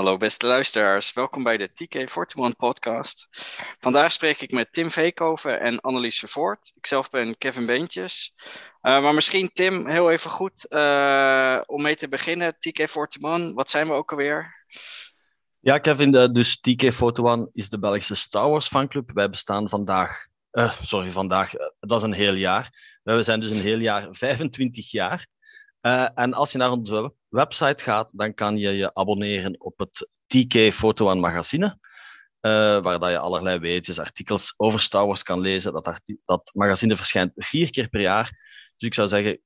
Hallo beste luisteraars, welkom bij de TK41 podcast. Vandaag spreek ik met Tim Veekhoven en Annelies Vervoort. Ikzelf ben Kevin Beentjes. Uh, maar misschien Tim, heel even goed uh, om mee te beginnen. TK41, wat zijn we ook alweer? Ja Kevin, de, dus TK41 is de Belgische Star Wars fanclub. Wij bestaan vandaag, uh, sorry vandaag, dat is een heel jaar. We zijn dus een heel jaar 25 jaar. Uh, en als je naar onze website gaat, dan kan je je abonneren op het TK Foto en Magazine. Uh, waar dat je allerlei weetjes, artikels over Star Wars kan lezen. Dat, dat magazine verschijnt vier keer per jaar. Dus ik zou zeggen,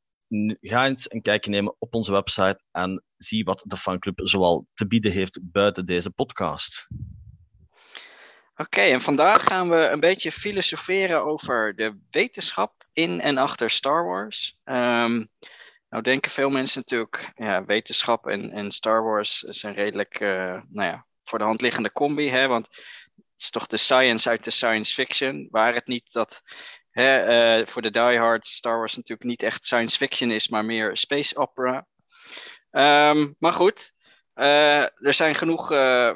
ga eens een kijkje nemen op onze website en zie wat de fanclub zoal te bieden heeft buiten deze podcast. Oké, en vandaag gaan we een beetje filosoferen over de wetenschap in en achter Star Wars. Um, nou denken veel mensen natuurlijk, ja, wetenschap en, en Star Wars zijn redelijk, uh, nou ja, voor de hand liggende combi. Hè? Want het is toch de science uit de science fiction. Waar het niet dat hè, uh, voor de diehard Star Wars natuurlijk niet echt science fiction is, maar meer space opera. Um, maar goed, uh, er zijn genoeg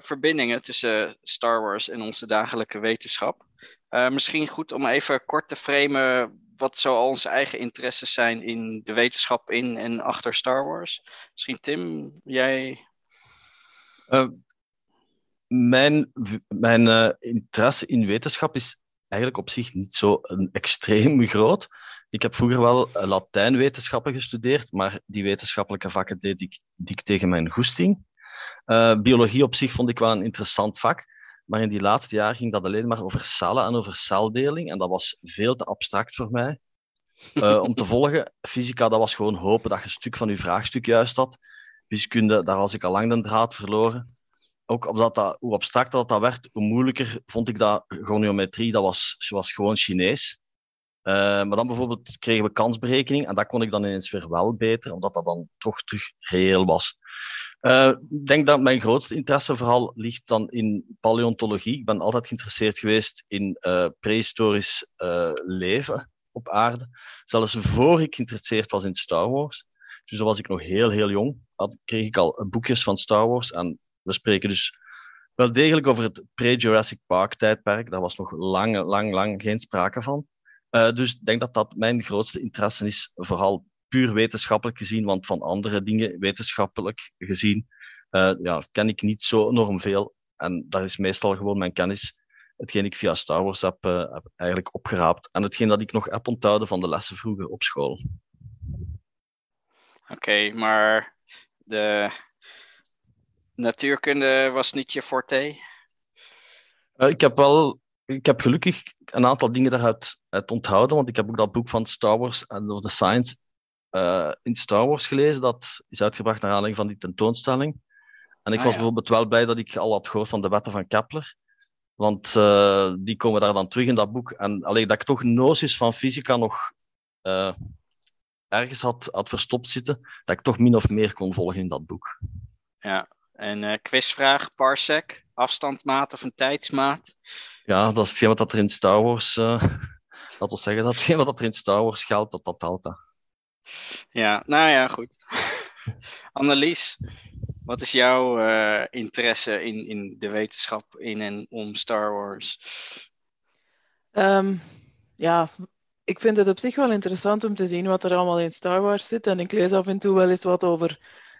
verbindingen tussen Star Wars en onze dagelijke wetenschap. misschien goed om even kort te framen wat zo onze eigen interesses zijn in de wetenschap in en achter Star Wars. Misschien Tim, jij. Uh, mijn mijn uh, interesse in wetenschap is eigenlijk op zich niet zo een extreem groot. Ik heb vroeger wel uh, Latijnwetenschappen gestudeerd, maar die wetenschappelijke vakken deed ik dik tegen mijn goesting. biologie op zich vond ik wel een interessant vak, maar in die laatste jaren ging dat alleen maar over cellen en over celdeling. En dat was veel te abstract voor mij uh, om te volgen. Fysica, dat was gewoon hopen dat je een stuk van je vraagstuk juist had. Wiskunde, daar was ik al lang de draad verloren. Ook omdat dat, hoe abstracter dat, dat werd, hoe moeilijker vond ik dat. Goniometrie, dat was, was gewoon Chinees. Uh, maar dan bijvoorbeeld kregen we kansberekening en dat kon ik dan ineens weer wel beter, omdat dat dan toch terug reëel was. Uh, ik denk dat mijn grootste interesse vooral ligt dan in paleontologie. Ik ben altijd geïnteresseerd geweest in uh, prehistorisch uh, leven op aarde. Zelfs voor ik geïnteresseerd was in Star Wars. Dus dan was ik nog heel, heel jong. Had, kreeg ik al boekjes van Star Wars. En we spreken dus wel degelijk over het pre-Jurassic Park tijdperk. Daar was nog lang, lang, lang geen sprake van. dus ik denk dat dat mijn grootste interesse is. Vooral puur wetenschappelijk gezien, want van andere dingen wetenschappelijk gezien uh, ja, ken ik niet zo enorm veel. En dat is meestal gewoon mijn kennis, hetgeen ik via Star Wars heb, uh, heb eigenlijk opgeraapt. En hetgeen dat ik nog heb onthouden van de lessen vroeger op school. Oké, okay, maar de natuurkunde was niet je forte? Uh, ik heb wel ik heb gelukkig een aantal dingen daaruit uit onthouden, want ik heb ook dat boek van Star Wars and of the Science uh, in Star Wars gelezen. Dat is uitgebracht naar aanleiding van die tentoonstelling. En ik ah, was ja. bijvoorbeeld wel blij dat ik al had gehoord van de wetten van Kepler. Want uh, die komen daar dan terug in dat boek. En alleen dat ik toch noties van fysica nog uh, ergens had, had verstopt zitten, dat ik toch min of meer kon volgen in dat boek. Ja, en quizvraag, parsec, afstandsmaat of een tijdsmaat? Ja, dat is hetgeen wat er in Star Wars, laten we zeggen, dat hetgeen wat er in Star Wars geldt, dat dat telt. Ja, nou ja, goed. Annelies, wat is jouw uh, interesse in, in de wetenschap in en om Star Wars? Um, ja, ik vind het op zich wel interessant om te zien wat er allemaal in Star Wars zit. En ik lees af en toe wel eens wat over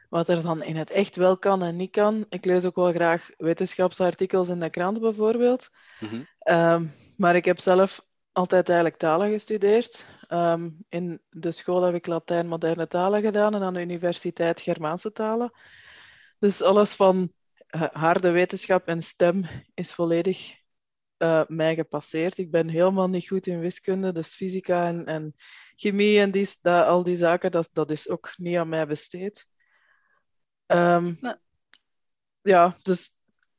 wat er dan in het echt wel kan en niet kan. Ik lees ook wel graag wetenschapsartikels in de krant bijvoorbeeld. Mm -hmm. um, maar ik heb zelf altijd eigenlijk talen gestudeerd. Um, in de school heb ik Latijn moderne talen gedaan en aan de universiteit Germaanse talen. Dus alles van uh, harde wetenschap en stem is volledig uh, mij gepasseerd. Ik ben helemaal niet goed in wiskunde, dus fysica en, en chemie en die, dat, al die zaken, dat, dat is ook niet aan mij besteed. Um, nee. Ja, dus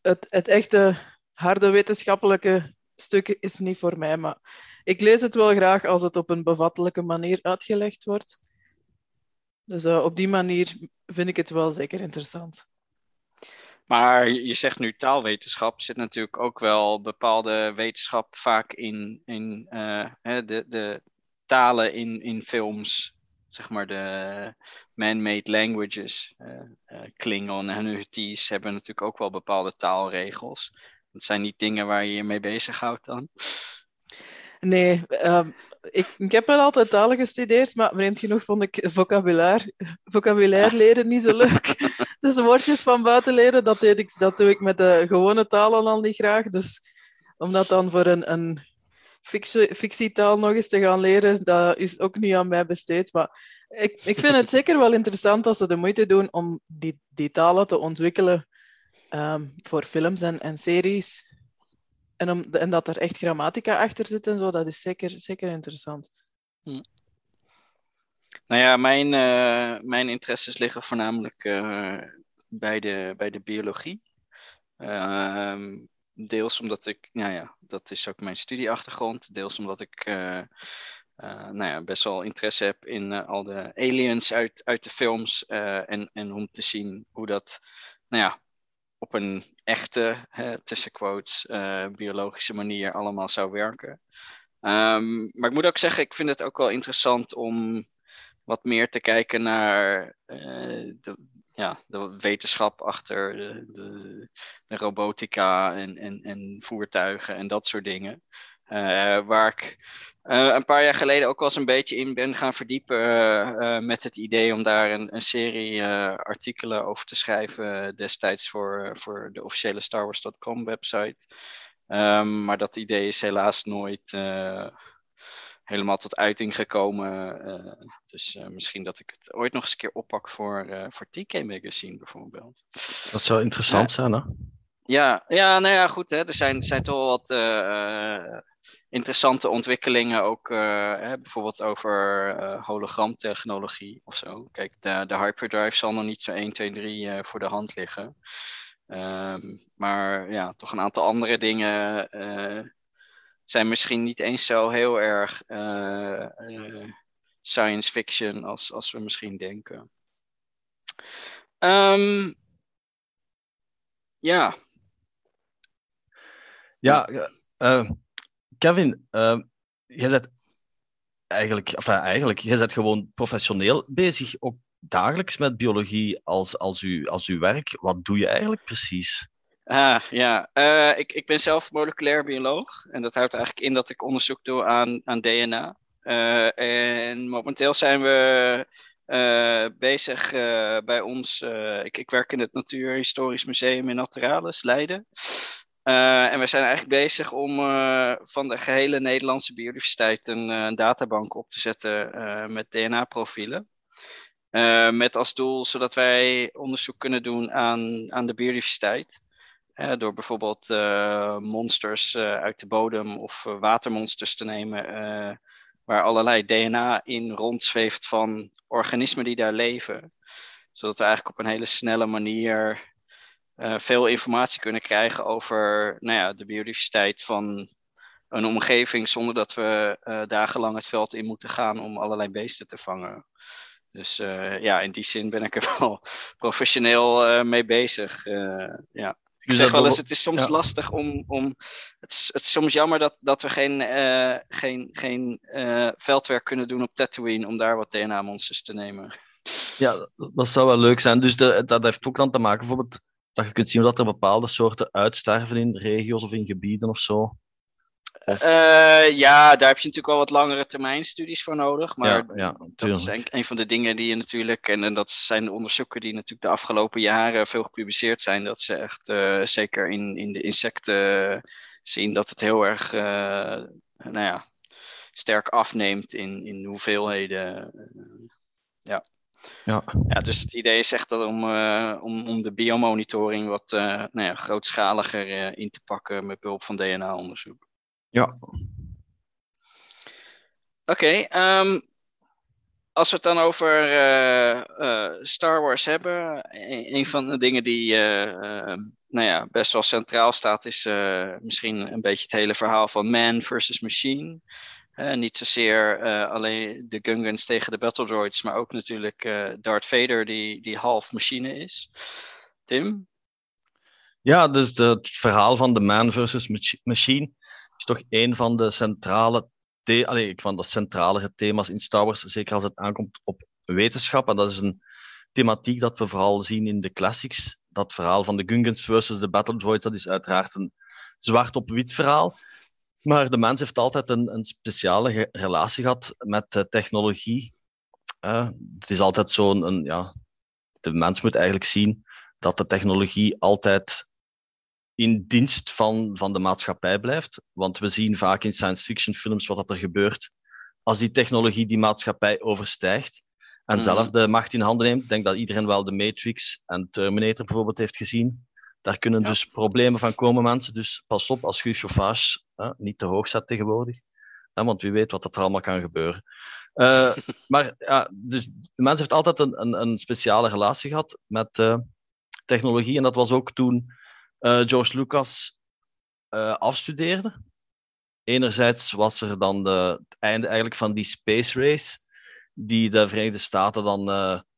het, het echte harde wetenschappelijke stuk is niet voor mij, maar ik lees het wel graag als het op een bevattelijke manier uitgelegd wordt. Dus uh, op die manier vind ik het wel zeker interessant. Maar je zegt nu taalwetenschap, zit natuurlijk ook wel bepaalde wetenschap vaak in, in uh, de, de talen in, in films zeg maar de man-made languages. Klingon en Hutties hebben natuurlijk ook wel bepaalde taalregels. Dat zijn niet dingen waar je je mee bezighoudt dan? Nee, ehm, ik, ik heb wel altijd talen gestudeerd, maar vreemd genoeg vond ik vocabulaire, vocabulaire leren niet zo leuk. dus woordjes van buiten leren, dat, deed ik, dat doe ik met de gewone talen al niet graag. Dus om dat dan voor een, een fictie, fictietaal nog eens te gaan leren, dat is ook niet aan mij besteed. Maar ik, ik vind het zeker wel interessant als ze de moeite doen om die, die talen te ontwikkelen ehm, voor films en, en series. En, om, en dat er echt grammatica achter zit en zo, dat is zeker, zeker interessant. Hm. Nou ja, mijn, uh, mijn interesses liggen voornamelijk uh, bij, de, bij de biologie. Uh, deels omdat ik, nou ja, dat is ook mijn studieachtergrond. Deels omdat ik uh, nou ja, best wel interesse heb in al de aliens uit, uit de films. en, en om te zien hoe dat, nou ja, op een echte, hè, tussen quotes, uh, biologische manier allemaal zou werken. Um, maar ik moet ook zeggen, ik vind het ook wel interessant om wat meer te kijken naar uh, de, ja, de wetenschap achter de, de, de robotica en, en, en voertuigen en dat soort dingen. Uh, waar ik uh, een paar jaar geleden ook wel eens een beetje in ben gaan verdiepen uh, met het idee om daar een, een serie artikelen over te schrijven destijds voor, voor de officiële StarWars.com website. Um, maar dat idee is helaas nooit helemaal tot uiting gekomen. dus misschien dat ik het ooit nog eens een keer oppak voor, voor TK Magazine bijvoorbeeld. Dat zou interessant zijn, hè? Ja, ja, nou ja, goed. Hè. Er, zijn, er zijn toch wel wat interessante ontwikkelingen ook uh, hè, bijvoorbeeld over uh, hologramtechnologie of zo. Kijk, de, de hyperdrive zal nog niet zo 1, 2, 3 uh, voor de hand liggen. Um, maar ja, toch een aantal andere dingen uh, zijn misschien niet eens zo heel erg science fiction als, als we misschien denken. Um, ja. Ja, Kevin, uh, jij bent eigenlijk, enfin, eigenlijk, jij bent gewoon professioneel bezig, ook dagelijks met biologie als, als, u, als uw werk. Wat doe je eigenlijk precies? Ah, ja, uh, ik, ik ben zelf moleculair bioloog. En dat houdt eigenlijk in dat ik onderzoek doe aan, aan DNA. Eh, en momenteel zijn we uh, bezig bij ons. ik, ik werk in het Natuurhistorisch Museum in Naturalis, Leiden. Uh, en we zijn eigenlijk bezig om uh, van de gehele Nederlandse biodiversiteit een, uh, databank op te zetten met DNA-profielen. met als doel zodat wij onderzoek kunnen doen aan, aan de biodiversiteit. door bijvoorbeeld monsters uit de bodem of watermonsters te nemen, waar allerlei DNA in rondzweeft van organismen die daar leven. Zodat we eigenlijk op een hele snelle manier veel informatie kunnen krijgen over nou ja, de biodiversiteit van een omgeving zonder dat we uh, dagenlang het veld in moeten gaan om allerlei beesten te vangen. Dus uh, ja, in die zin ben ik er wel professioneel mee bezig. ja. Ik zeg wel eens, het is soms ja. lastig om. om het, is, het is soms jammer dat, dat we geen, geen, geen veldwerk kunnen doen op Tatooine om daar wat DNA-monsters te nemen. Ja, dat zou wel leuk zijn. Dus de, dat heeft ook dan te maken bijvoorbeeld dat je kunt zien dat er bepaalde soorten uitsterven in regio's of in gebieden of zo? Of... Uh, ja, daar heb je natuurlijk wel wat langere termijn studies voor nodig. Maar ja, ja, dat is een, een, van de dingen die je natuurlijk, en, en, dat zijn de onderzoeken die natuurlijk de afgelopen jaren veel gepubliceerd zijn, dat ze echt uh, zeker in, in de insecten zien dat het heel erg uh, nou ja, sterk afneemt in, in hoeveelheden. ja. Ja. ja, dus het idee is echt om, uh, om, om de biomonitoring wat uh, nou ja, grootschaliger uh, in te pakken met behulp van DNA-onderzoek. Ja. Oké, okay, um, als we het dan over Star Wars hebben, een, een, van de dingen die nou ja, best wel centraal staat, is misschien een beetje het hele verhaal van man versus machine. Uh, niet zozeer uh, alleen de Gungans tegen de Battle Droids, maar ook natuurlijk uh, Darth Vader, die, die half machine is. Tim? Ja, dus het verhaal van de man versus machine is toch een van de centrale the van de centrale thema's in Star Wars, zeker als het aankomt op wetenschap. En dat is een thematiek dat we vooral zien in de classics. Dat verhaal van de Gungans versus de Battle Droids, dat is uiteraard een zwart op wit verhaal. Maar de mens heeft altijd een, een speciale relatie gehad met uh, technologie. Uh, het is altijd zo'n, ja, de mens moet eigenlijk zien dat de technologie altijd in dienst van, van de maatschappij blijft. Want we zien vaak in science fiction films wat er gebeurt als die technologie die maatschappij overstijgt en mm. zelf de macht in handen neemt. Ik denk dat iedereen wel de Matrix en Terminator bijvoorbeeld heeft gezien. Daar kunnen dus problemen van komen, mensen. Dus pas op als je je chauffage hè, niet te hoog zet tegenwoordig. Hè, want wie weet wat er allemaal kan gebeuren. Uh, maar ja, dus de mens heeft altijd een, een, een speciale relatie gehad met uh, technologie. En dat was ook toen uh, George Lucas afstudeerde. Enerzijds was er dan de, het einde eigenlijk van die space race, die de Verenigde Staten dan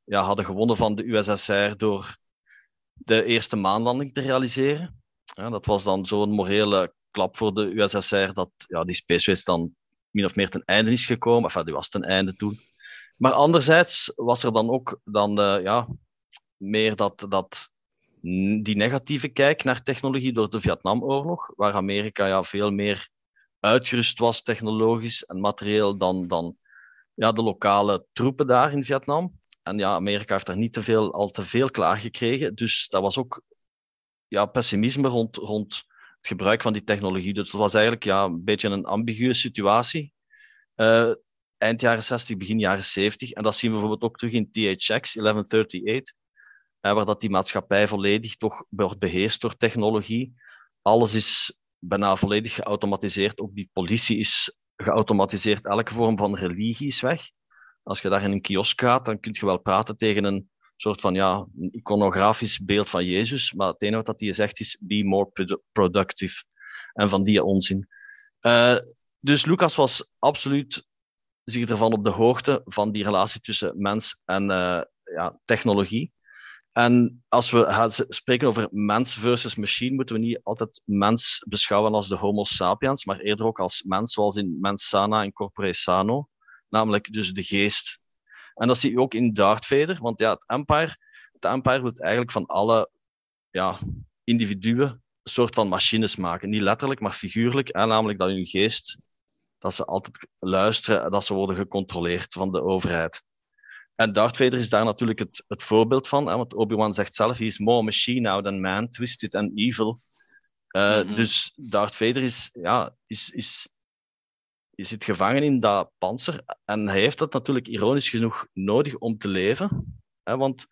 ja, hadden gewonnen van de USSR door de eerste maanlanding te realiseren. Dat was dan zo'n morele klap voor de USSR dat ja, die Space Race dan min of meer ten einde is gekomen. Enfin, die was ten einde toen. Maar anderzijds was er dan ook dan, uh, ja, meer dat, dat, die negatieve kijk naar technologie door de Vietnamoorlog, waar Amerika ja, veel meer uitgerust was technologisch en materieel dan, dan ja, de lokale troepen daar in Vietnam. En ja, Amerika heeft daar niet te veel, al te veel klaargekregen. Dus dat was ook ja, pessimisme rond, rond het gebruik van die technologie. Dus dat was eigenlijk ja, een beetje een ambiguë situatie. Uh, eind jaren 60, begin jaren 70. En dat zien we bijvoorbeeld ook terug in THX 1138, uh, waar dat die maatschappij volledig toch wordt beheerst door technologie. Alles is bijna volledig geautomatiseerd. Ook die politie is geautomatiseerd. Elke vorm van religie is weg. Als je daar in een kiosk gaat, dan kun je wel praten tegen een soort van ja, een iconografisch beeld van Jezus. Maar het enige wat hij zegt is: be more productive. En van die onzin. Uh, dus Lucas was absoluut zich ervan op de hoogte van die relatie tussen mens en uh, ja, technologie. En als we spreken over mens versus machine, moeten we niet altijd mens beschouwen als de Homo sapiens, maar eerder ook als mens, zoals in mens sana in corpore sano namelijk dus de geest. En dat zie je ook in Darth Vader, want ja, het Empire, het Empire wil eigenlijk van alle ja, individuen een soort van machines maken. Niet letterlijk, maar figuurlijk. En namelijk dat hun geest, dat ze altijd luisteren en dat ze worden gecontroleerd van de overheid. En Darth Vader is daar natuurlijk het, het voorbeeld van, hè, want Obi-Wan zegt zelf, he is more machine now than man, twisted and evil. Uh, mm -hmm. Dus Darth Vader is, ja, is, is je zit gevangen in dat panzer. En hij heeft dat natuurlijk ironisch genoeg nodig om te leven. Hè, want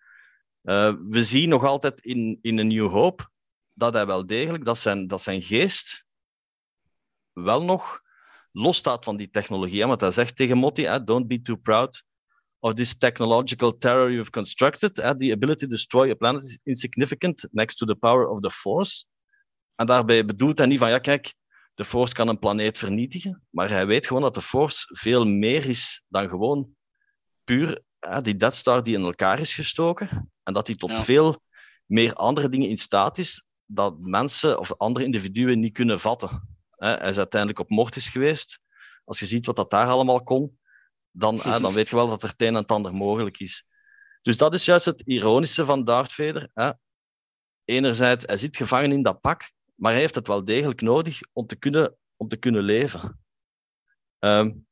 uh, we zien nog altijd in, in een New Hope dat hij wel degelijk, dat zijn, dat zijn geest wel nog losstaat van die technologie. Hè, want hij zegt tegen Motti, hè, don't be too proud of this technological terror you've constructed. The ability to destroy a planet is insignificant next to the power of the force. En daarbij bedoelt hij niet van, ja kijk, de Force kan een planeet vernietigen, maar hij weet gewoon dat de Force veel meer is dan gewoon puur die Death Star die in elkaar is gestoken. En dat hij tot ja. veel meer andere dingen in staat is dat mensen of andere individuen niet kunnen vatten. Hij is uiteindelijk op Mortis geweest. Als je ziet wat dat daar allemaal kon, dan, dan weet je wel dat er het een en het ander mogelijk is. Dus dat is juist het ironische van Darth Vader. Enerzijds, hij zit gevangen in dat pak, maar hij heeft het wel degelijk nodig om te kunnen, om te kunnen leven. Um,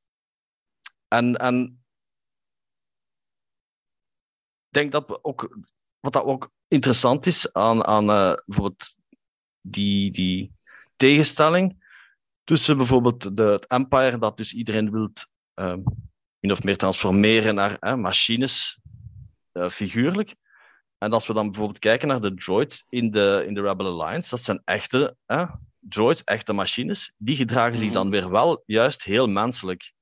en, en ik denk dat ook, wat dat ook interessant is aan, aan uh, bijvoorbeeld die, die tegenstelling tussen bijvoorbeeld de, het Empire, dat dus iedereen wil um, of meer transformeren naar machines, uh, figuurlijk, en als we dan bijvoorbeeld kijken naar de droids in de, in de Rebel Alliance, dat zijn echte hè, droids, echte machines. Die gedragen zich mhm. dan weer wel juist heel menselijk.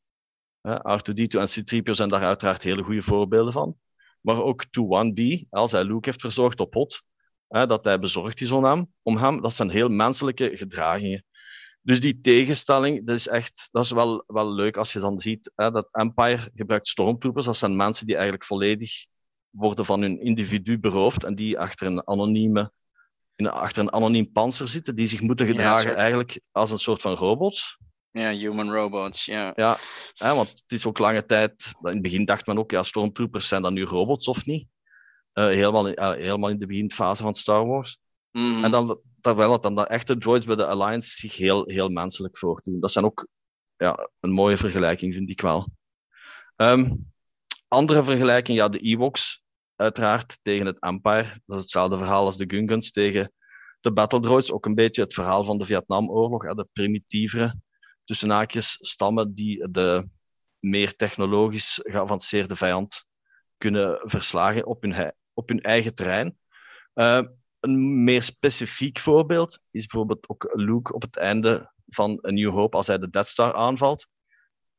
R2D2 en C-3PO zijn daar uiteraard hele goede voorbeelden van. Maar ook 2-1B, als hij Luke heeft verzorgd op Hot, hè, dat hij bezorgd is om hem, om hem, dat zijn heel menselijke gedragingen. Dus die tegenstelling, dat is echt, dat is wel, wel leuk als je dan ziet hè, dat Empire gebruikt stormtroopers. Dat zijn mensen die eigenlijk volledig worden van hun individu beroofd en die achter een anonieme in, achter een anoniem panzer zitten, die zich moeten gedragen ja, eigenlijk als een soort van robots. Ja, human robots, ja. Ja, hè, want het is ook lange tijd. In het begin dacht men ook, ja, stormtroopers zijn dan nu robots of niet? Uh, helemaal, in, uh, helemaal in de beginfase van Star Wars. Mhm. En dan, terwijl het dan de echte droids bij de Alliance zich heel, heel menselijk voordoen. Dat zijn ook ja, een mooie vergelijking, vind ik wel. Um, andere vergelijking, ja, de Ewoks, uiteraard, tegen het Empire. Dat is hetzelfde verhaal als de Gungans tegen de Battle Droids. Ook een beetje het verhaal van de Vietnamoorlog, de primitievere tussen haakjes stammen die de meer technologisch geavanceerde vijand kunnen verslagen op hun, op hun eigen terrein. Uh, een meer specifiek voorbeeld is bijvoorbeeld ook Luke op het einde van A New Hope, als hij de Death Star aanvalt,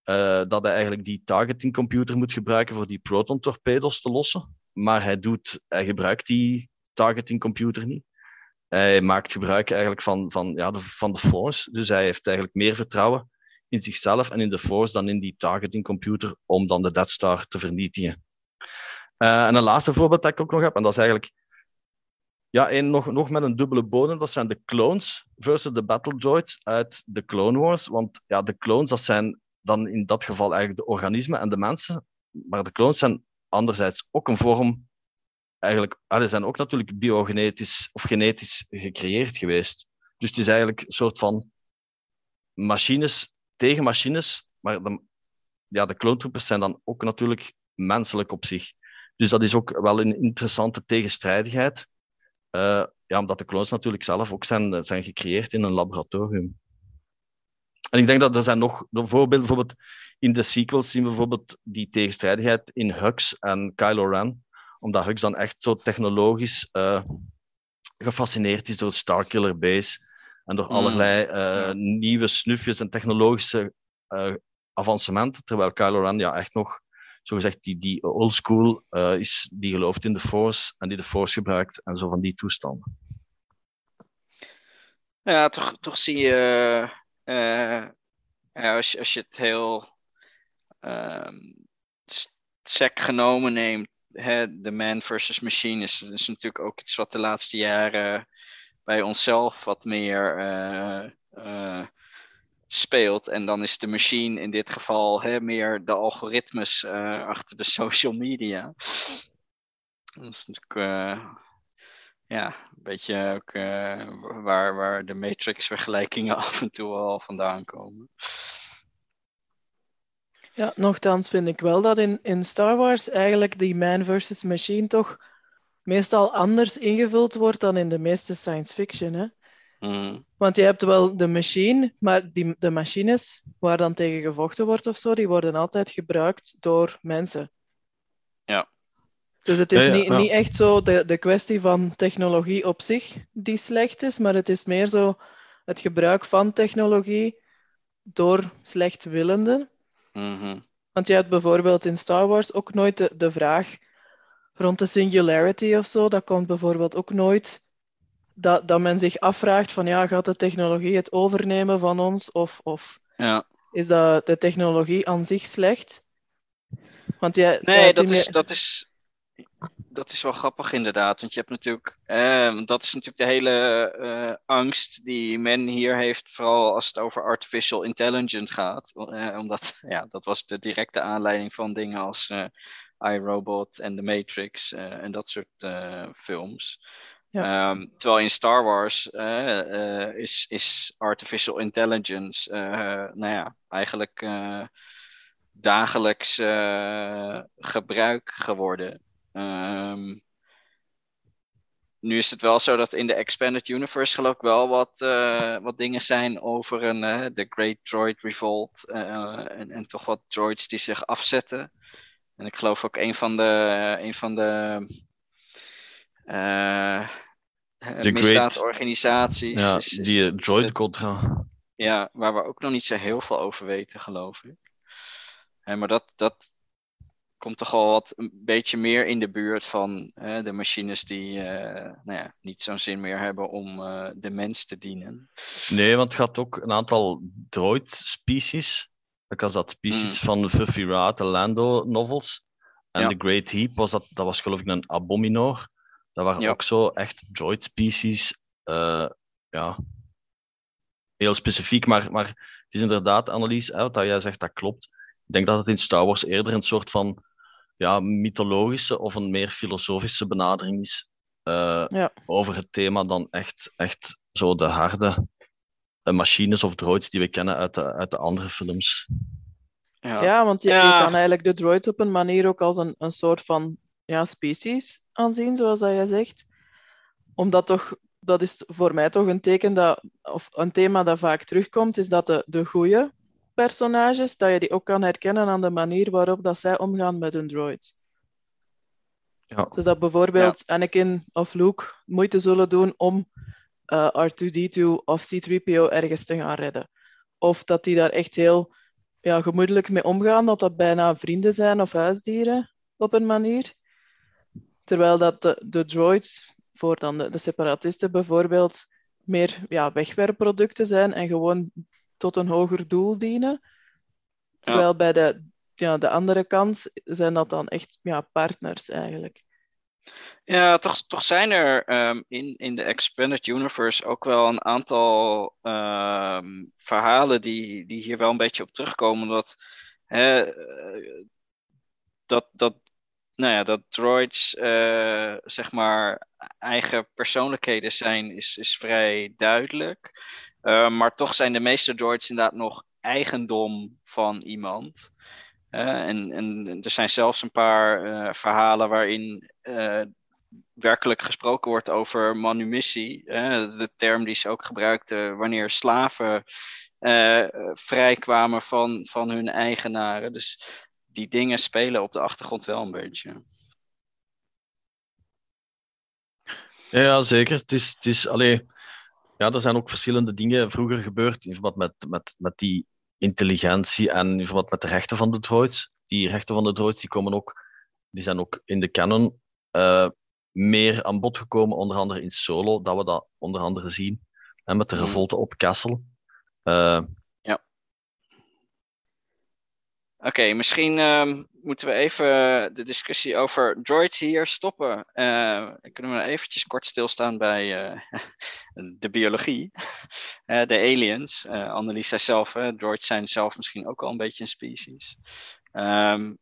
uh, dat hij eigenlijk die targeting computer moet gebruiken voor die proton torpedo's te lossen. Maar hij, doet, hij gebruikt die targeting computer niet. Hij maakt gebruik eigenlijk van, van, ja, de, van de Force. Dus hij heeft eigenlijk meer vertrouwen in zichzelf en in de Force dan in die targeting computer om dan de Death Star te vernietigen. Uh, en een laatste voorbeeld dat ik ook nog heb, en dat is eigenlijk ja, nog, nog met een dubbele bodem, dat zijn de clones versus de battle droids uit de Clone Wars. Want ja, de clones, dat zijn dan in dat geval eigenlijk de organismen en de mensen. Maar de clones zijn anderzijds ook een vorm, eigenlijk, ah, zijn ook natuurlijk biogenetisch of genetisch gecreëerd geweest. Dus het is eigenlijk een soort van machines tegen machines, maar de, ja, de clone-troopers zijn dan ook natuurlijk menselijk op zich. Dus dat is ook wel een interessante tegenstrijdigheid. Uh, ja, omdat de clones natuurlijk zelf ook zijn, zijn gecreëerd in een laboratorium. En ik denk dat er zijn nog voorbeelden, bijvoorbeeld in de sequels zien we bijvoorbeeld die tegenstrijdigheid in Hux en Kylo Ren. Omdat Hux dan echt zo technologisch uh, gefascineerd is door Starkiller Base en door allerlei uh, nieuwe snufjes en technologische uh, avancementen. Terwijl Kylo Ren ja echt nog, zogezegd, die, die old school uh, is, die gelooft in de Force en die de Force gebruikt en zo van die toestanden. Ja, toch, toch zie je, ja, als, je, als je het heel sec genomen neemt, hè, de man versus machine is, is natuurlijk ook iets wat de laatste jaren bij onszelf wat meer uh, speelt. En dan is de machine in dit geval hè, meer de algoritmes achter de social media. Dat is natuurlijk ja, beetje ook waar, waar de Matrix-vergelijkingen af en toe al vandaan komen. Ja, nogthans vind ik wel dat in, in Star Wars eigenlijk die man versus machine toch meestal anders ingevuld wordt dan in de meeste science fiction. Hè? Mm. Want je hebt wel de machine, maar die, de machines waar dan tegen gevochten wordt of zo, die worden altijd gebruikt door mensen. Ja. Dus het is Ja, ja, niet, niet echt zo de, de kwestie van technologie op zich die slecht is, maar het is meer zo het gebruik van technologie door slechtwillenden. Mhm. Want je hebt bijvoorbeeld in Star Wars ook nooit de, de vraag rond de singularity of zo. Dat komt bijvoorbeeld ook nooit dat, dat men zich afvraagt van ja, gaat de technologie het overnemen van ons of, of Ja. is dat de technologie aan zich slecht? Want jij, Nee, dat is, dat, is, dat is wel grappig inderdaad. Want je hebt natuurlijk, eh, dat is natuurlijk de hele eh, angst die men hier heeft, vooral als het over artificial intelligence gaat. Eh, omdat, ja, dat was de directe aanleiding van dingen als eh iRobot en The Matrix eh, en dat soort eh, films. Ehm, terwijl in Star Wars is, is artificial intelligence, nou ja, eigenlijk dagelijks gebruik geworden. Ehm, nu is het wel zo dat in de Expanded Universe geloof ik wel wat, eh, wat dingen zijn over een, eh, de Great Droid Revolt eh, en, en toch wat droids die zich afzetten. En ik geloof ook een van de, een van de eh, Great- misdaadorganisaties. Ja, is- is- die droid Contra. ja, waar we ook nog niet zo heel veel over weten, geloof ik. Hè, maar dat, dat komt toch al wat een beetje meer in de buurt van hè, de machines die eh, nou ja, niet zo'n zin meer hebben om eh, de mens te dienen. Nee, want het gaat ook een aantal droid-species. Ik was dat species van de Fluffy Rat, de Lando-novels. En Ja. de Great Heap, was dat, dat was geloof ik een Abominor. Dat waren Ja. ook zo echt droid-species. eh, ja, heel specifiek, maar, maar het is inderdaad, Annelies, hè, wat jij zegt, dat klopt. Ik denk dat het in Star Wars eerder een soort van ja, mythologische of een meer filosofische benadering is uh, ja. over het thema dan echt, echt zo de harde uh, machines of droids die we kennen uit de, uit de andere films. Ja, ja want je, ja. je, kan eigenlijk de droids op een manier ook als een, een soort van ja, species aanzien, zoals dat jij zegt. Omdat toch, dat is voor mij toch een teken dat, of een thema dat vaak terugkomt, is dat de, de goede personages, dat je die ook kan herkennen aan de manier waarop dat zij omgaan met hun droids. Ja. Dus dat bijvoorbeeld ja. Anakin of Luke moeite zullen doen om uh, R2D2 of C3PO ergens te gaan redden. Of dat die daar echt heel ja, gemoedelijk mee omgaan, dat dat bijna vrienden zijn of huisdieren op een manier. Terwijl dat de, de droids, voor dan de, de separatisten bijvoorbeeld, meer ja, wegwerpproducten zijn en gewoon tot een hoger doel dienen. Terwijl bij de, ja, de andere kant zijn dat dan echt ja, partners eigenlijk. Ja, toch, toch zijn er um, in, in de Expanded Universe ook wel een aantal um, verhalen die, die hier wel een beetje op terugkomen. Dat, hè, dat, dat, nou ja, dat droids uh, zeg maar eigen persoonlijkheden zijn, is, is vrij duidelijk. Uh, maar toch zijn de meeste droids inderdaad nog eigendom van iemand. Uh, en, en er zijn zelfs een paar uh, verhalen waarin werkelijk gesproken wordt over manumissie. de term die ze ook gebruikten wanneer slaven vrijkwamen van, van hun eigenaren. Dus die dingen spelen op de achtergrond wel een beetje. Ja, zeker. Het is, het is alleen ja, er zijn ook verschillende dingen vroeger gebeurd in verband met, met, met die intelligentie en in verband met de rechten van de droids. Die rechten van de droids die komen ook, die zijn ook in de canon uh, meer aan bod gekomen, onder andere in Solo, dat we dat onder andere zien. En met de mhm. revolte op Kessel. Uh, Oké, misschien uh, moeten we even de discussie over droids hier stoppen. Uh, kunnen we eventjes kort stilstaan bij uh, de biologie, de aliens. Annelies zei zelf, droids zijn zelf misschien ook al een beetje een species. Um,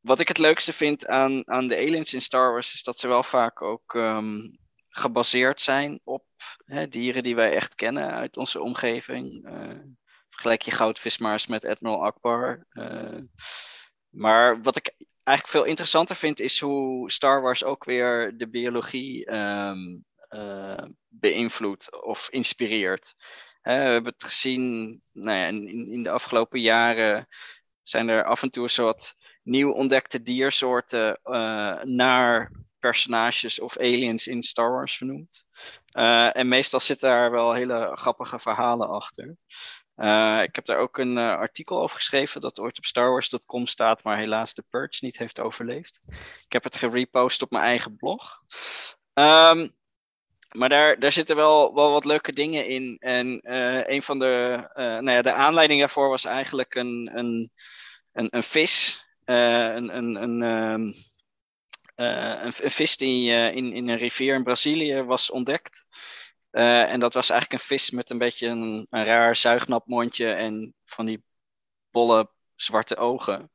wat ik het leukste vind aan, aan de aliens in Star Wars is dat ze wel vaak ook um, gebaseerd zijn op dieren die wij echt kennen uit onze omgeving vergelijk je goudvis maar met Admiral Akbar. Uh, maar wat ik eigenlijk veel interessanter vind, is hoe Star Wars ook weer de biologie um, uh, beïnvloedt of inspireert. we hebben het gezien nou ja, in, in de afgelopen jaren zijn er af en toe een soort nieuw ontdekte diersoorten uh, naar personages of aliens in Star Wars vernoemd. En meestal zitten daar wel hele grappige verhalen achter. Uh, ik heb daar ook een uh, artikel over geschreven dat ooit op starwars.com staat, maar helaas de purge niet heeft overleefd. Ik heb het gerepost op mijn eigen blog. Um, maar daar, daar zitten wel, wel wat leuke dingen in. En uh, een van de, nou ja, de aanleiding daarvoor was eigenlijk een, een, een, een vis. een, een, een, um, een, een, vis die in, in een rivier in Brazilië was ontdekt. Uh, en dat was eigenlijk een vis met een beetje een, een raar zuignapmondje en van die bolle zwarte ogen.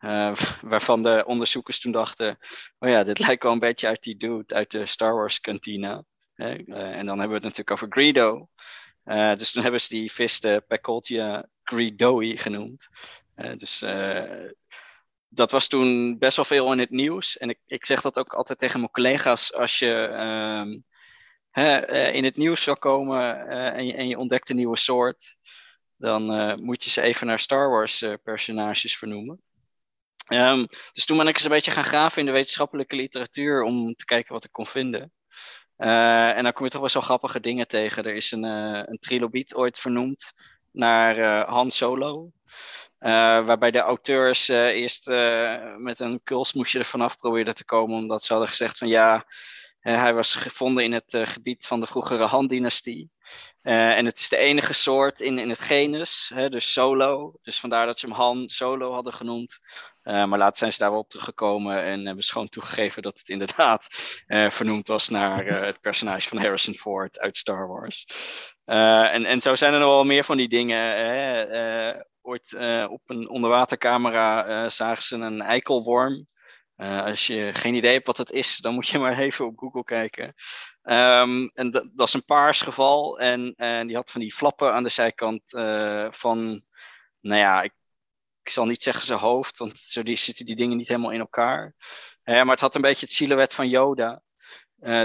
Uh, waarvan de onderzoekers toen dachten: oh ja, dit lijkt wel een beetje uit die dude uit de Star Wars kantina. Uh, en dan hebben we het natuurlijk over Greedo. dus toen hebben ze die vis de Pacoltia Greedoi genoemd. dus dat was toen best wel veel in het nieuws. En ik, ik zeg dat ook altijd tegen mijn collega's als je. Ehm, uh, in het nieuws zou komen uh, en, je, en, je, ontdekt een nieuwe soort, dan uh, moet je ze even naar Star Wars personages vernoemen. Um, dus toen ben ik eens een beetje gaan graven in de wetenschappelijke literatuur om te kijken wat ik kon vinden. en dan kom je toch wel zo grappige dingen tegen. Er is een, een trilobiet ooit vernoemd naar Han Solo. waarbij de auteurs eerst met een kulsmoesje er vanaf probeerden te komen, omdat ze hadden gezegd van ja, uh, hij was gevonden in het uh, gebied van de vroegere Han-dynastie. Uh, en het is de enige soort in, in het genus, hè, dus solo. Dus vandaar dat ze hem Han Solo hadden genoemd. maar later zijn ze daar wel op teruggekomen en hebben ze gewoon toegegeven dat het inderdaad vernoemd was naar het personage van Harrison Ford uit Star Wars. en, en zo zijn er nog wel meer van die dingen. ooit op een onderwatercamera zagen ze een eikelworm. Uh, als je geen idee hebt wat het is, dan moet je maar even op Google kijken. Um, en dat, dat is een paars geval. En, en die had van die flappen aan de zijkant uh, van, nou ja, ik, ik, zal niet zeggen zijn hoofd, want zo die, zitten die dingen niet helemaal in elkaar. Uh, maar het had een beetje het silhouet van Yoda.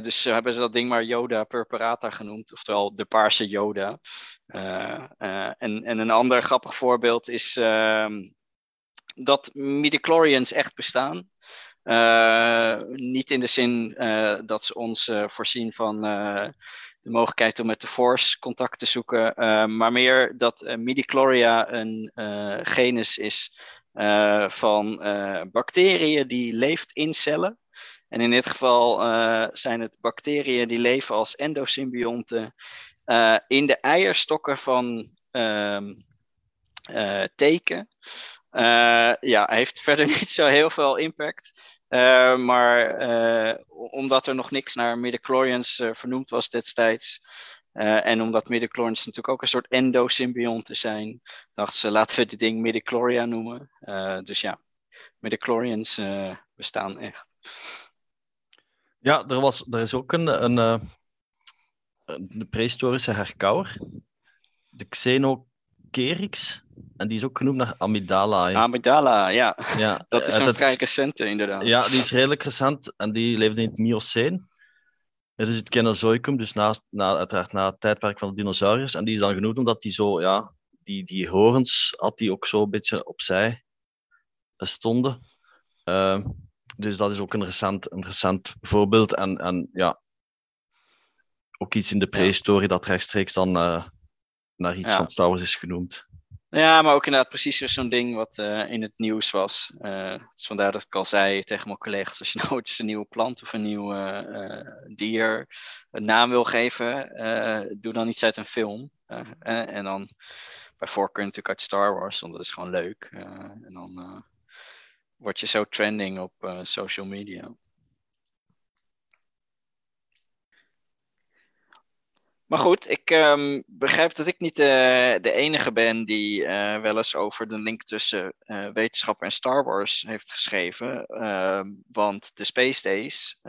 Dus hebben ze dat ding maar Yoda purpurata genoemd, oftewel de paarse Yoda. en, en een ander grappig voorbeeld is ehm, dat midichlorians echt bestaan. Uh, niet in de zin uh, dat ze ons uh, voorzien van de mogelijkheid om met de Force contact te zoeken, maar meer dat midichlorians een genus is van bacteriën die leeft in cellen. En in dit geval zijn het bacteriën die leven als endosymbionten in de eierstokken van ehm, teken. Uh, ja, heeft verder niet zo heel veel impact. Uh, maar uh, omdat er nog niks naar midichlorians vernoemd was destijds. en omdat midichlorians natuurlijk ook een soort endosymbionten zijn, dachten ze laten we dit ding midichlorian noemen. dus ja, midichlorians bestaan echt. Ja, er, was, er is ook een, een, een prehistorische herkauwer. De Xeno Kerix. En die is ook genoemd naar Amidala. Ja. Amidala, ja. ja. Dat is een dat, vrij recente, inderdaad. Ja, die is redelijk recent en die leefde in het Mioceen. Dat is het Kenozoicum, dus na, na, uiteraard na het tijdperk van de dinosauriërs. En die is dan genoemd omdat die zo, ja, die, die horens had die ook zo een beetje opzij stonden. Uh, dus dat is ook een recent, een recent voorbeeld. En, en ja, ook iets in de prehistorie dat rechtstreeks dan uh, naar iets van Star Wars is genoemd. Ja, maar ook inderdaad precies zo'n ding wat uh, in het nieuws was. Uh, dus vandaar dat ik al zei tegen mijn collega's, als je nou eens een nieuwe plant of een nieuw uh, dier een naam wil geven, doe dan iets uit een film. en dan bij voorkeur natuurlijk uit Star Wars, want dat is gewoon leuk. en dan word je zo trending op social media. Maar goed, ik um, begrijp dat ik niet uh, de enige ben die uh, wel eens over de link tussen uh, wetenschap en Star Wars heeft geschreven. Ehm, want de Space Days,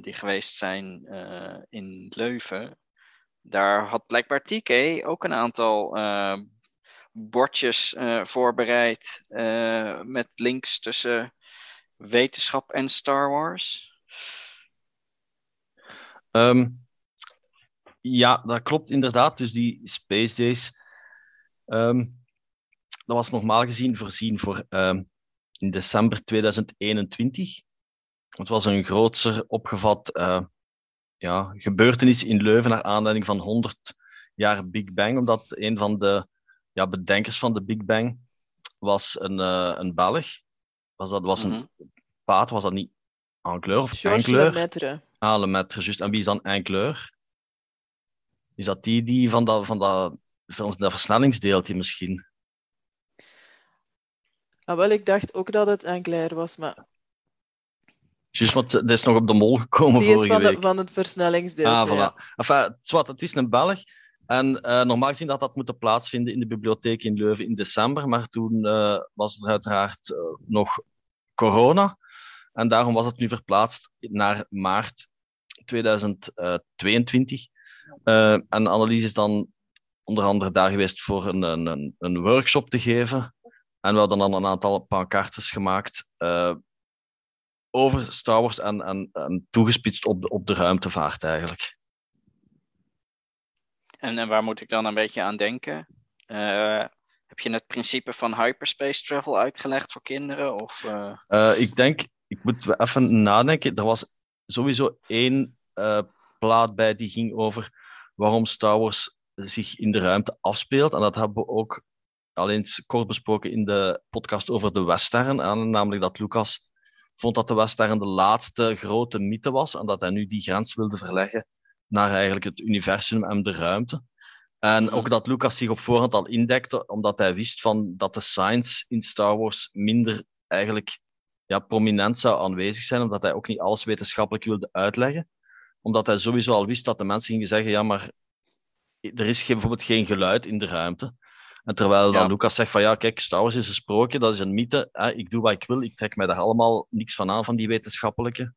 die geweest zijn in Leuven, daar had blijkbaar TK ook een aantal ehm, bordjes voorbereid met links tussen wetenschap en Star Wars. Um ja, dat klopt inderdaad. Dus die Space Days, um, dat was normaal gezien voorzien voor um, in december 2021. Het was een grootser opgevat uh, ja, gebeurtenis in Leuven naar aanleiding van 100 jaar Big Bang, omdat een van de ja, bedenkers van de Big Bang was een, uh, een Belg. Was dat was een mm -hmm. paat, was dat niet Ankleur of Georges Lemaitre. Ah, Lemaitre, juist. En wie is dan Ankleur? Is dat die, die van dat, van dat, van dat versnellingsdeeltje misschien? Ah, wel, ik dacht ook dat het Enclair was, maar... Juist, want dat is nog op de mol gekomen die vorige is van, week. van het versnellingsdeeltje, Ah, voilà. ja. Enfin, zwart, het is een Belg. En uh, normaal gezien had dat moeten plaatsvinden in de bibliotheek in Leuven in december, maar toen uh, was er uiteraard uh, nog corona. En daarom was het nu verplaatst naar maart 2022. Uh, en Annelies is dan onder andere daar geweest voor een, een, een workshop te geven. En we hadden dan een aantal pancartes gemaakt uh, over Star Wars en, en, en toegespitst op de, op de ruimtevaart eigenlijk. En, en waar moet ik dan een beetje aan denken? Uh, heb je het principe van hyperspace travel uitgelegd voor kinderen? Of, ik denk, ik moet even nadenken. Er was sowieso één plaat bij die ging over waarom Star Wars zich in de ruimte afspeelt. En dat hebben we ook al eens kort besproken in de podcast over de Western. Namelijk dat Lucas vond dat de Western de laatste grote mythe was. En dat hij nu die grens wilde verleggen naar eigenlijk het universum en de ruimte. En ook dat Lucas zich op voorhand al indekte, omdat hij wist van dat de science in Star Wars minder eigenlijk ja, prominent zou aanwezig zijn, omdat hij ook niet alles wetenschappelijk wilde uitleggen. Omdat hij sowieso al wist dat de mensen gingen zeggen, ja, maar er is geen, bijvoorbeeld geen geluid in de ruimte. En terwijl dan Ja. Lucas zegt van ja, kijk, Star Wars is een sprookje, dat is een mythe. Hè, ik doe wat ik wil, ik trek mij daar allemaal niks van aan, van die wetenschappelijke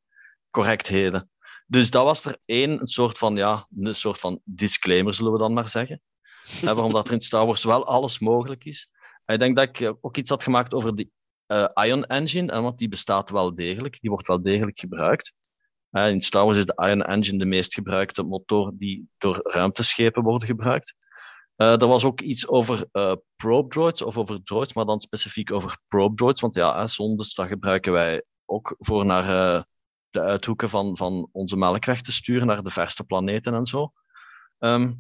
correctheden. Dus dat was er één, een soort van, ja, een soort van disclaimer, zullen we dan maar zeggen. Hè, waarom dat er in Star Wars wel alles mogelijk is. En ik denk dat ik eh, ook iets had gemaakt over die eh, Ion Engine, hè, want die bestaat wel degelijk, die wordt wel degelijk gebruikt. In Star Wars is de Ion Engine de meest gebruikte motor die door ruimteschepen wordt gebruikt. Eh, er was ook iets over eh, probe droids, of over droids, maar dan specifiek over probe droids. Want ja, zondes, dat gebruiken wij ook voor naar eh, de uithoeken van, van onze melkweg te sturen, naar de verste planeten en zo. Ehm,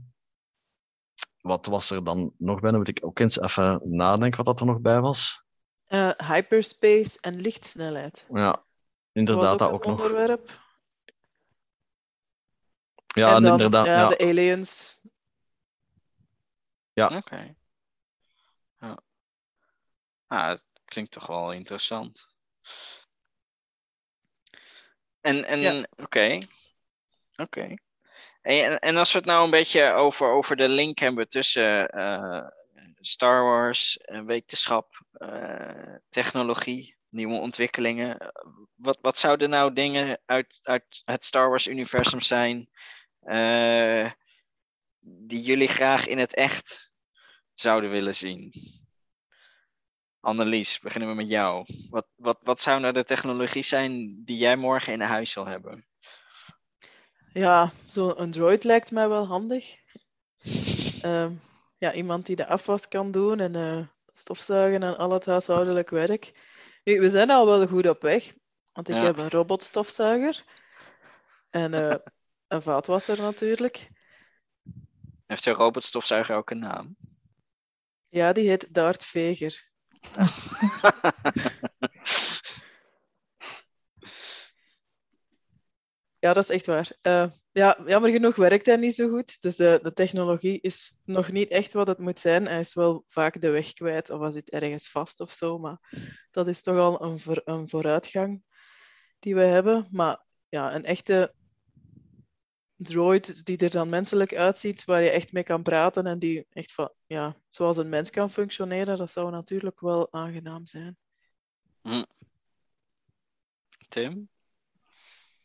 wat was er dan nog bij? Dan moet ik ook eens even nadenken wat dat er nog bij was. Hyperspace en lichtsnelheid. Ja, inderdaad, dat ook nog. onderwerp. Ja, en dan, inderdaad. ja, Ja, de aliens. Oké. Ja. Ah, het klinkt toch wel interessant. En, en Ja. oké. Oké. En, en- en als we het nou een beetje over, over de link hebben tussen eh, Star Wars, eh, wetenschap, eh, technologie, nieuwe ontwikkelingen. Wat, wat zouden nou dingen uit, uit het Star Wars-universum zijn eh, die jullie graag in het echt zouden willen zien? Annelies, beginnen we met jou. Wat, wat, wat zou nou de technologie zijn die jij morgen in huis zal hebben? Ja, zo'n Android lijkt mij wel handig. Ehm, ja, iemand die de afwas kan doen en eh, stofzuigen en al het huishoudelijk werk. Nu, we zijn al wel goed op weg, want ik Ja. heb een robotstofzuiger en eh, een vaatwasser natuurlijk. Heeft jouw robotstofzuiger ook een naam? Ja, die heet Dart Veger. Ja, dat is echt waar. Eh, ja, jammer genoeg werkt hij niet zo goed. Dus eh, de technologie is nog niet echt wat het moet zijn. Hij is wel vaak de weg kwijt of hij zit ergens vast of zo. Maar dat is toch al een, voor- een vooruitgang die we hebben. Maar ja, een echte droid die er dan menselijk uitziet, waar je echt mee kan praten en die echt van, ja, zoals een mens kan functioneren, dat zou natuurlijk wel aangenaam zijn. Tim?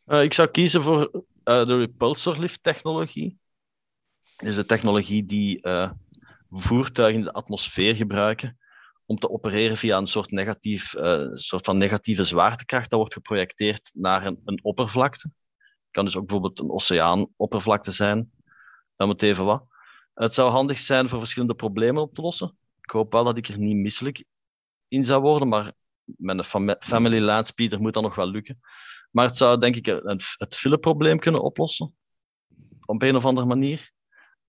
Eh, ik zou kiezen voor eh, de repulsor lift technologie. Dat is de technologie die eh, voertuigen in de atmosfeer gebruiken om te opereren via een soort, negatief, eh, soort van negatieve zwaartekracht dat wordt geprojecteerd naar een, een oppervlakte. Kan dus ook bijvoorbeeld een oceaanoppervlakte zijn. Dan moet even wat. Het zou handig zijn voor verschillende problemen op te lossen. Ik hoop wel dat ik er niet misselijk in zou worden, maar met fam- family landspeeder moet dat nog wel lukken. Maar het zou denk ik het fileprobleem kunnen oplossen. Op een of andere manier.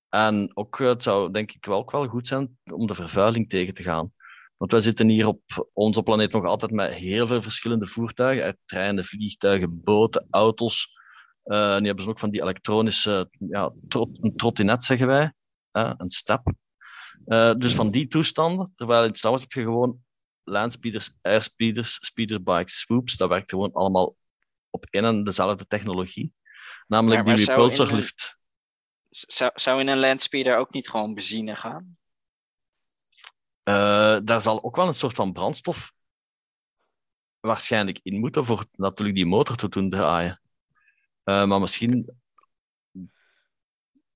En ook, het zou denk ik wel, ook wel goed zijn om de vervuiling tegen te gaan. Want wij zitten hier op onze planeet nog altijd met heel veel verschillende voertuigen. Treinen, vliegtuigen, boten, auto's. Eh, nu hebben ze ook van die elektronische, ja, trot, een trottinet zeggen wij. een step. Eh, dus van die toestanden. Terwijl in Star Wars heb je gewoon landspeeders, airspeeders, speederbikes, swoops. Dat werkt gewoon allemaal op één en dezelfde technologie. Namelijk Maar- maar die zou repulsor in een- lift. Zou, zou in een landspeeder ook niet gewoon benzine gaan? Eh, daar zal ook wel een soort van brandstof waarschijnlijk in moeten voor natuurlijk die motor te doen draaien. Eh, maar misschien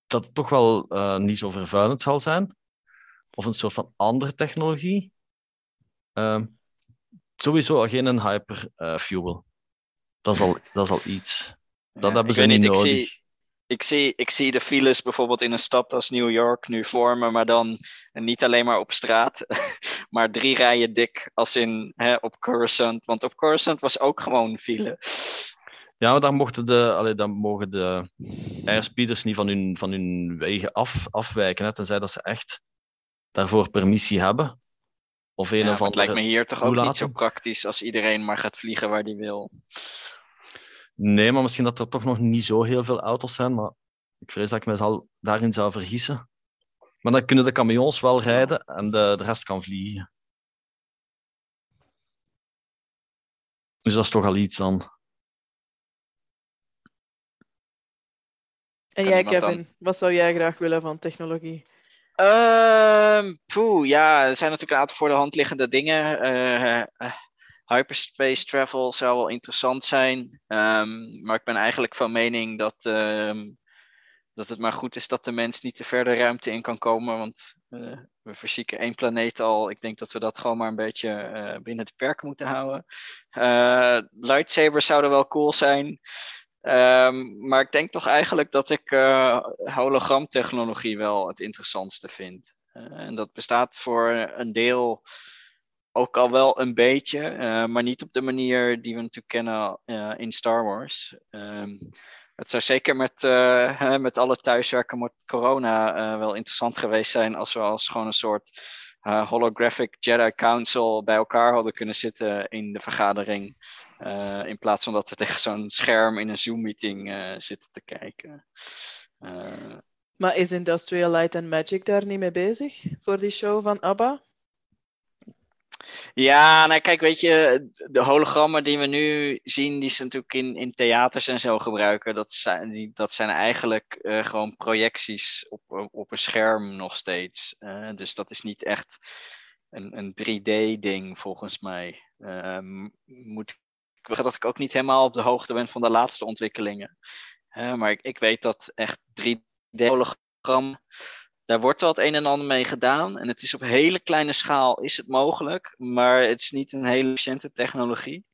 dat het toch wel eh, niet zo vervuilend zal zijn. Of een soort van andere technologie. Ehm, sowieso geen een hyperfuel. dat, is al, dat is al iets. Dat Ja, hebben ik ze niet ik nodig. Zie, ik, zie, ik zie de files bijvoorbeeld in een stad als New York nu vormen, maar dan niet alleen maar op straat, maar drie rijen dik als in hè, op Coruscant. Want op Coruscant was ook gewoon file. Ja, maar mochten de, allee, dan mogen de airspeeders niet van hun, van hun wegen af, afwijken. Hè, tenzij dat ze echt daarvoor permissie hebben. Of een Ja, of het lijkt me hier toch ook niet zo praktisch als iedereen maar gaat vliegen waar die wil. Nee, maar misschien dat er toch nog niet zo heel veel auto's zijn. Maar ik vrees dat ik me zal, daarin zou vergissen. Maar dan kunnen de camions wel rijden en de, de rest kan vliegen. Dus dat is toch al iets dan. En jij, dan- Kevin, wat zou jij graag willen van technologie? Ehm poeh, ja, er zijn natuurlijk een aantal voor de hand liggende dingen. Eh, eh, hyperspace travel zou wel interessant zijn. Ehm, maar ik ben eigenlijk van mening dat, ehm, dat het maar goed is dat de mens niet te ver de ruimte in kan komen. Want eh, we verzieken één planeet al. Ik denk dat we dat gewoon maar een beetje binnen de perken moeten houden. Lightsabers zouden wel cool zijn. Ehm, maar ik denk toch eigenlijk dat ik eh, hologramtechnologie wel het interessantste vind. Eh, en dat bestaat voor een deel ook al wel een beetje, eh, maar niet op de manier die we natuurlijk kennen in Star Wars. Ehm, het zou zeker met, hè, met alle thuiswerken met corona wel interessant geweest zijn als we als gewoon een soort holographic Jedi Council bij elkaar hadden kunnen zitten in de vergadering. Eh, in plaats van dat we tegen zo'n scherm in een Zoom-meeting eh, zitten te kijken. Eh, Maar is Industrial Light and Magic daar niet mee bezig voor die show van ABBA? Ja, nou kijk, weet je, de hologrammen die we nu zien, die ze natuurlijk in, in theaters en zo gebruiken, dat zijn, die, dat zijn eigenlijk gewoon projecties op, op een scherm nog steeds. Dus dat is niet echt een, een 3D-ding volgens mij. Moet ik dat ik ook niet helemaal op de hoogte ben van de laatste ontwikkelingen. Maar ik, ik weet dat echt 3D-hologram daar wordt wel het een en ander mee gedaan. En het is op hele kleine schaal is het mogelijk. Maar het is niet een hele efficiënte technologie.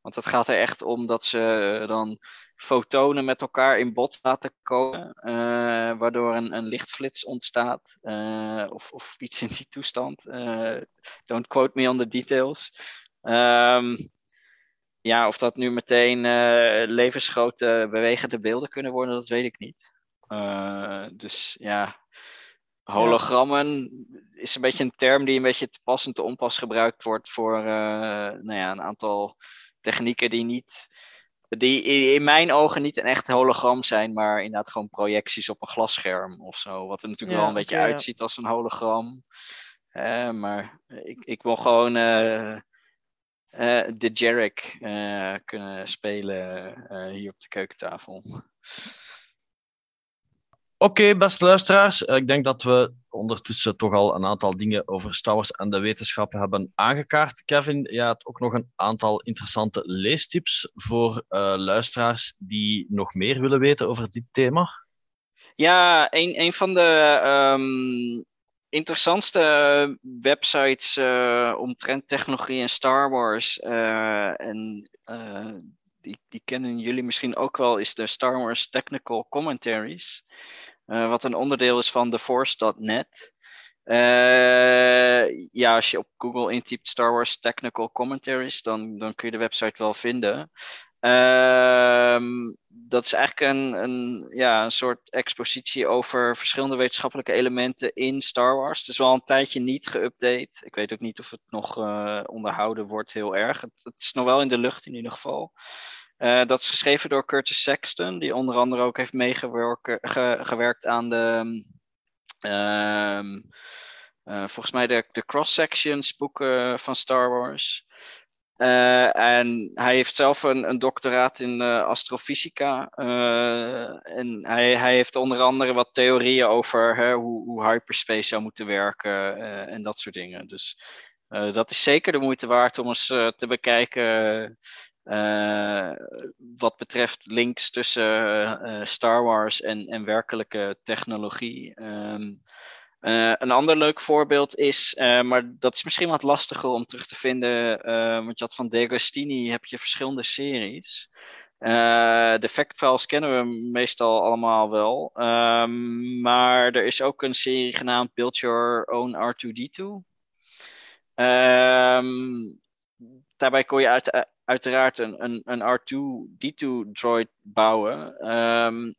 Want het gaat er echt om dat ze dan fotonen met elkaar in bot laten komen. eh, waardoor een, een lichtflits ontstaat. eh, of, of iets in die toestand. Eh, don't quote me on the details. Ehm, ja, of dat nu meteen eh, levensgrote bewegende beelden kunnen worden, dat weet ik niet. Eh, dus ja, hologrammen is een beetje een term die een beetje te pas en te onpas gebruikt wordt voor eh, nou ja, een aantal technieken die niet, die in mijn ogen niet een echt hologram zijn, maar inderdaad gewoon projecties op een glasscherm of zo. Wat er natuurlijk Ja, wel een beetje ja. uitziet als een hologram. Maar ik, ik wil gewoon eh, eh, de Jarek eh, kunnen spelen eh, hier op de keukentafel. Oké, beste luisteraars. Ik denk dat we ondertussen toch al een aantal dingen over Star Wars en de wetenschap hebben aangekaart. Kevin, jij had ook nog een aantal interessante leestips voor luisteraars die nog meer willen weten over dit thema. Ja, een, een van de ehm, interessantste websites eh, omtrent technologie en Star Wars. eh, en eh, die, die kennen jullie misschien ook wel, is de Star Wars Technical Commentaries. eh, wat een onderdeel is van TheForce.net. Eh ja, als je op Google intypt Star Wars Technical Commentaries, dan, dan kun je de website wel vinden. Ehm, dat is eigenlijk een, een, ja, een soort expositie over verschillende wetenschappelijke elementen in Star Wars. Het is wel een tijdje niet geüpdate. Ik weet ook niet of het nog eh, onderhouden wordt heel erg. Het, het is nog wel in de lucht in ieder geval. Eh, dat is geschreven door Curtis Sexton, die onder andere ook heeft meegewerkt ge- gewerkt aan de. ehm, eh, volgens mij de, de cross-sections boeken van Star Wars. Eh, en hij heeft zelf een, een doctoraat in eh, astrofysica. eh, en hij, hij heeft onder andere wat theorieën over hè, hoe, hoe hyperspace zou moeten werken en dat soort dingen. Dus dat is zeker de moeite waard om eens te bekijken. wat betreft links tussen Star Wars en, en werkelijke technologie. Ehm, eh, een ander leuk voorbeeld is, eh, maar dat is misschien wat lastiger om terug te vinden, eh, want je had van De Agostini heb je verschillende series. De fact files kennen we meestal allemaal wel, Ehm, maar er is ook een serie genaamd Build Your Own R2D2. Ehm, daarbij kon je uit, uiteraard een, een, een R2D2 droid bouwen. Ehm,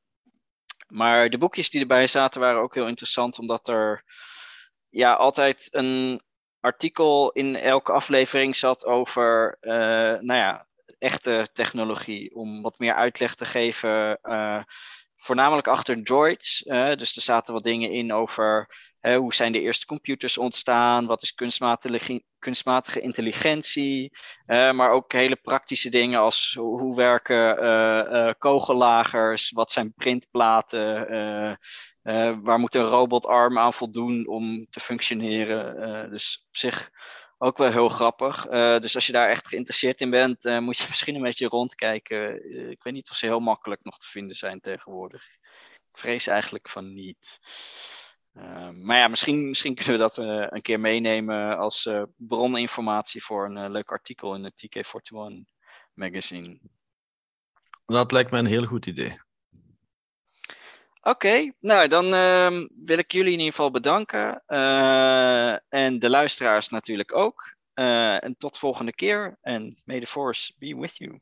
maar de boekjes die erbij zaten waren ook heel interessant, omdat er ja, altijd een artikel in elke aflevering zat over eh, nou ja, echte technologie. Om wat meer uitleg te geven uh, voornamelijk achter droids. dus er zaten wat dingen in over hoe zijn de eerste computers ontstaan, wat is kunstmatige, kunstmatige intelligentie, maar ook hele praktische dingen als hoe werken kogellagers, wat zijn printplaten, waar moet een robotarm aan voldoen om te functioneren. dus op zich ook wel heel grappig. Uh, dus als je daar echt geïnteresseerd in bent, uh, moet je misschien een beetje rondkijken. Uh, ik weet niet of ze heel makkelijk nog te vinden zijn tegenwoordig. Ik vrees eigenlijk van niet. maar ja, misschien, misschien kunnen we dat een keer meenemen als broninformatie voor een leuk artikel in het TK41 magazine. Dat lijkt me een heel goed idee. Oké, nou dan uh, wil ik jullie in ieder geval bedanken. Uh, en de luisteraars natuurlijk ook. Uh, en tot volgende keer. En may the force be with you.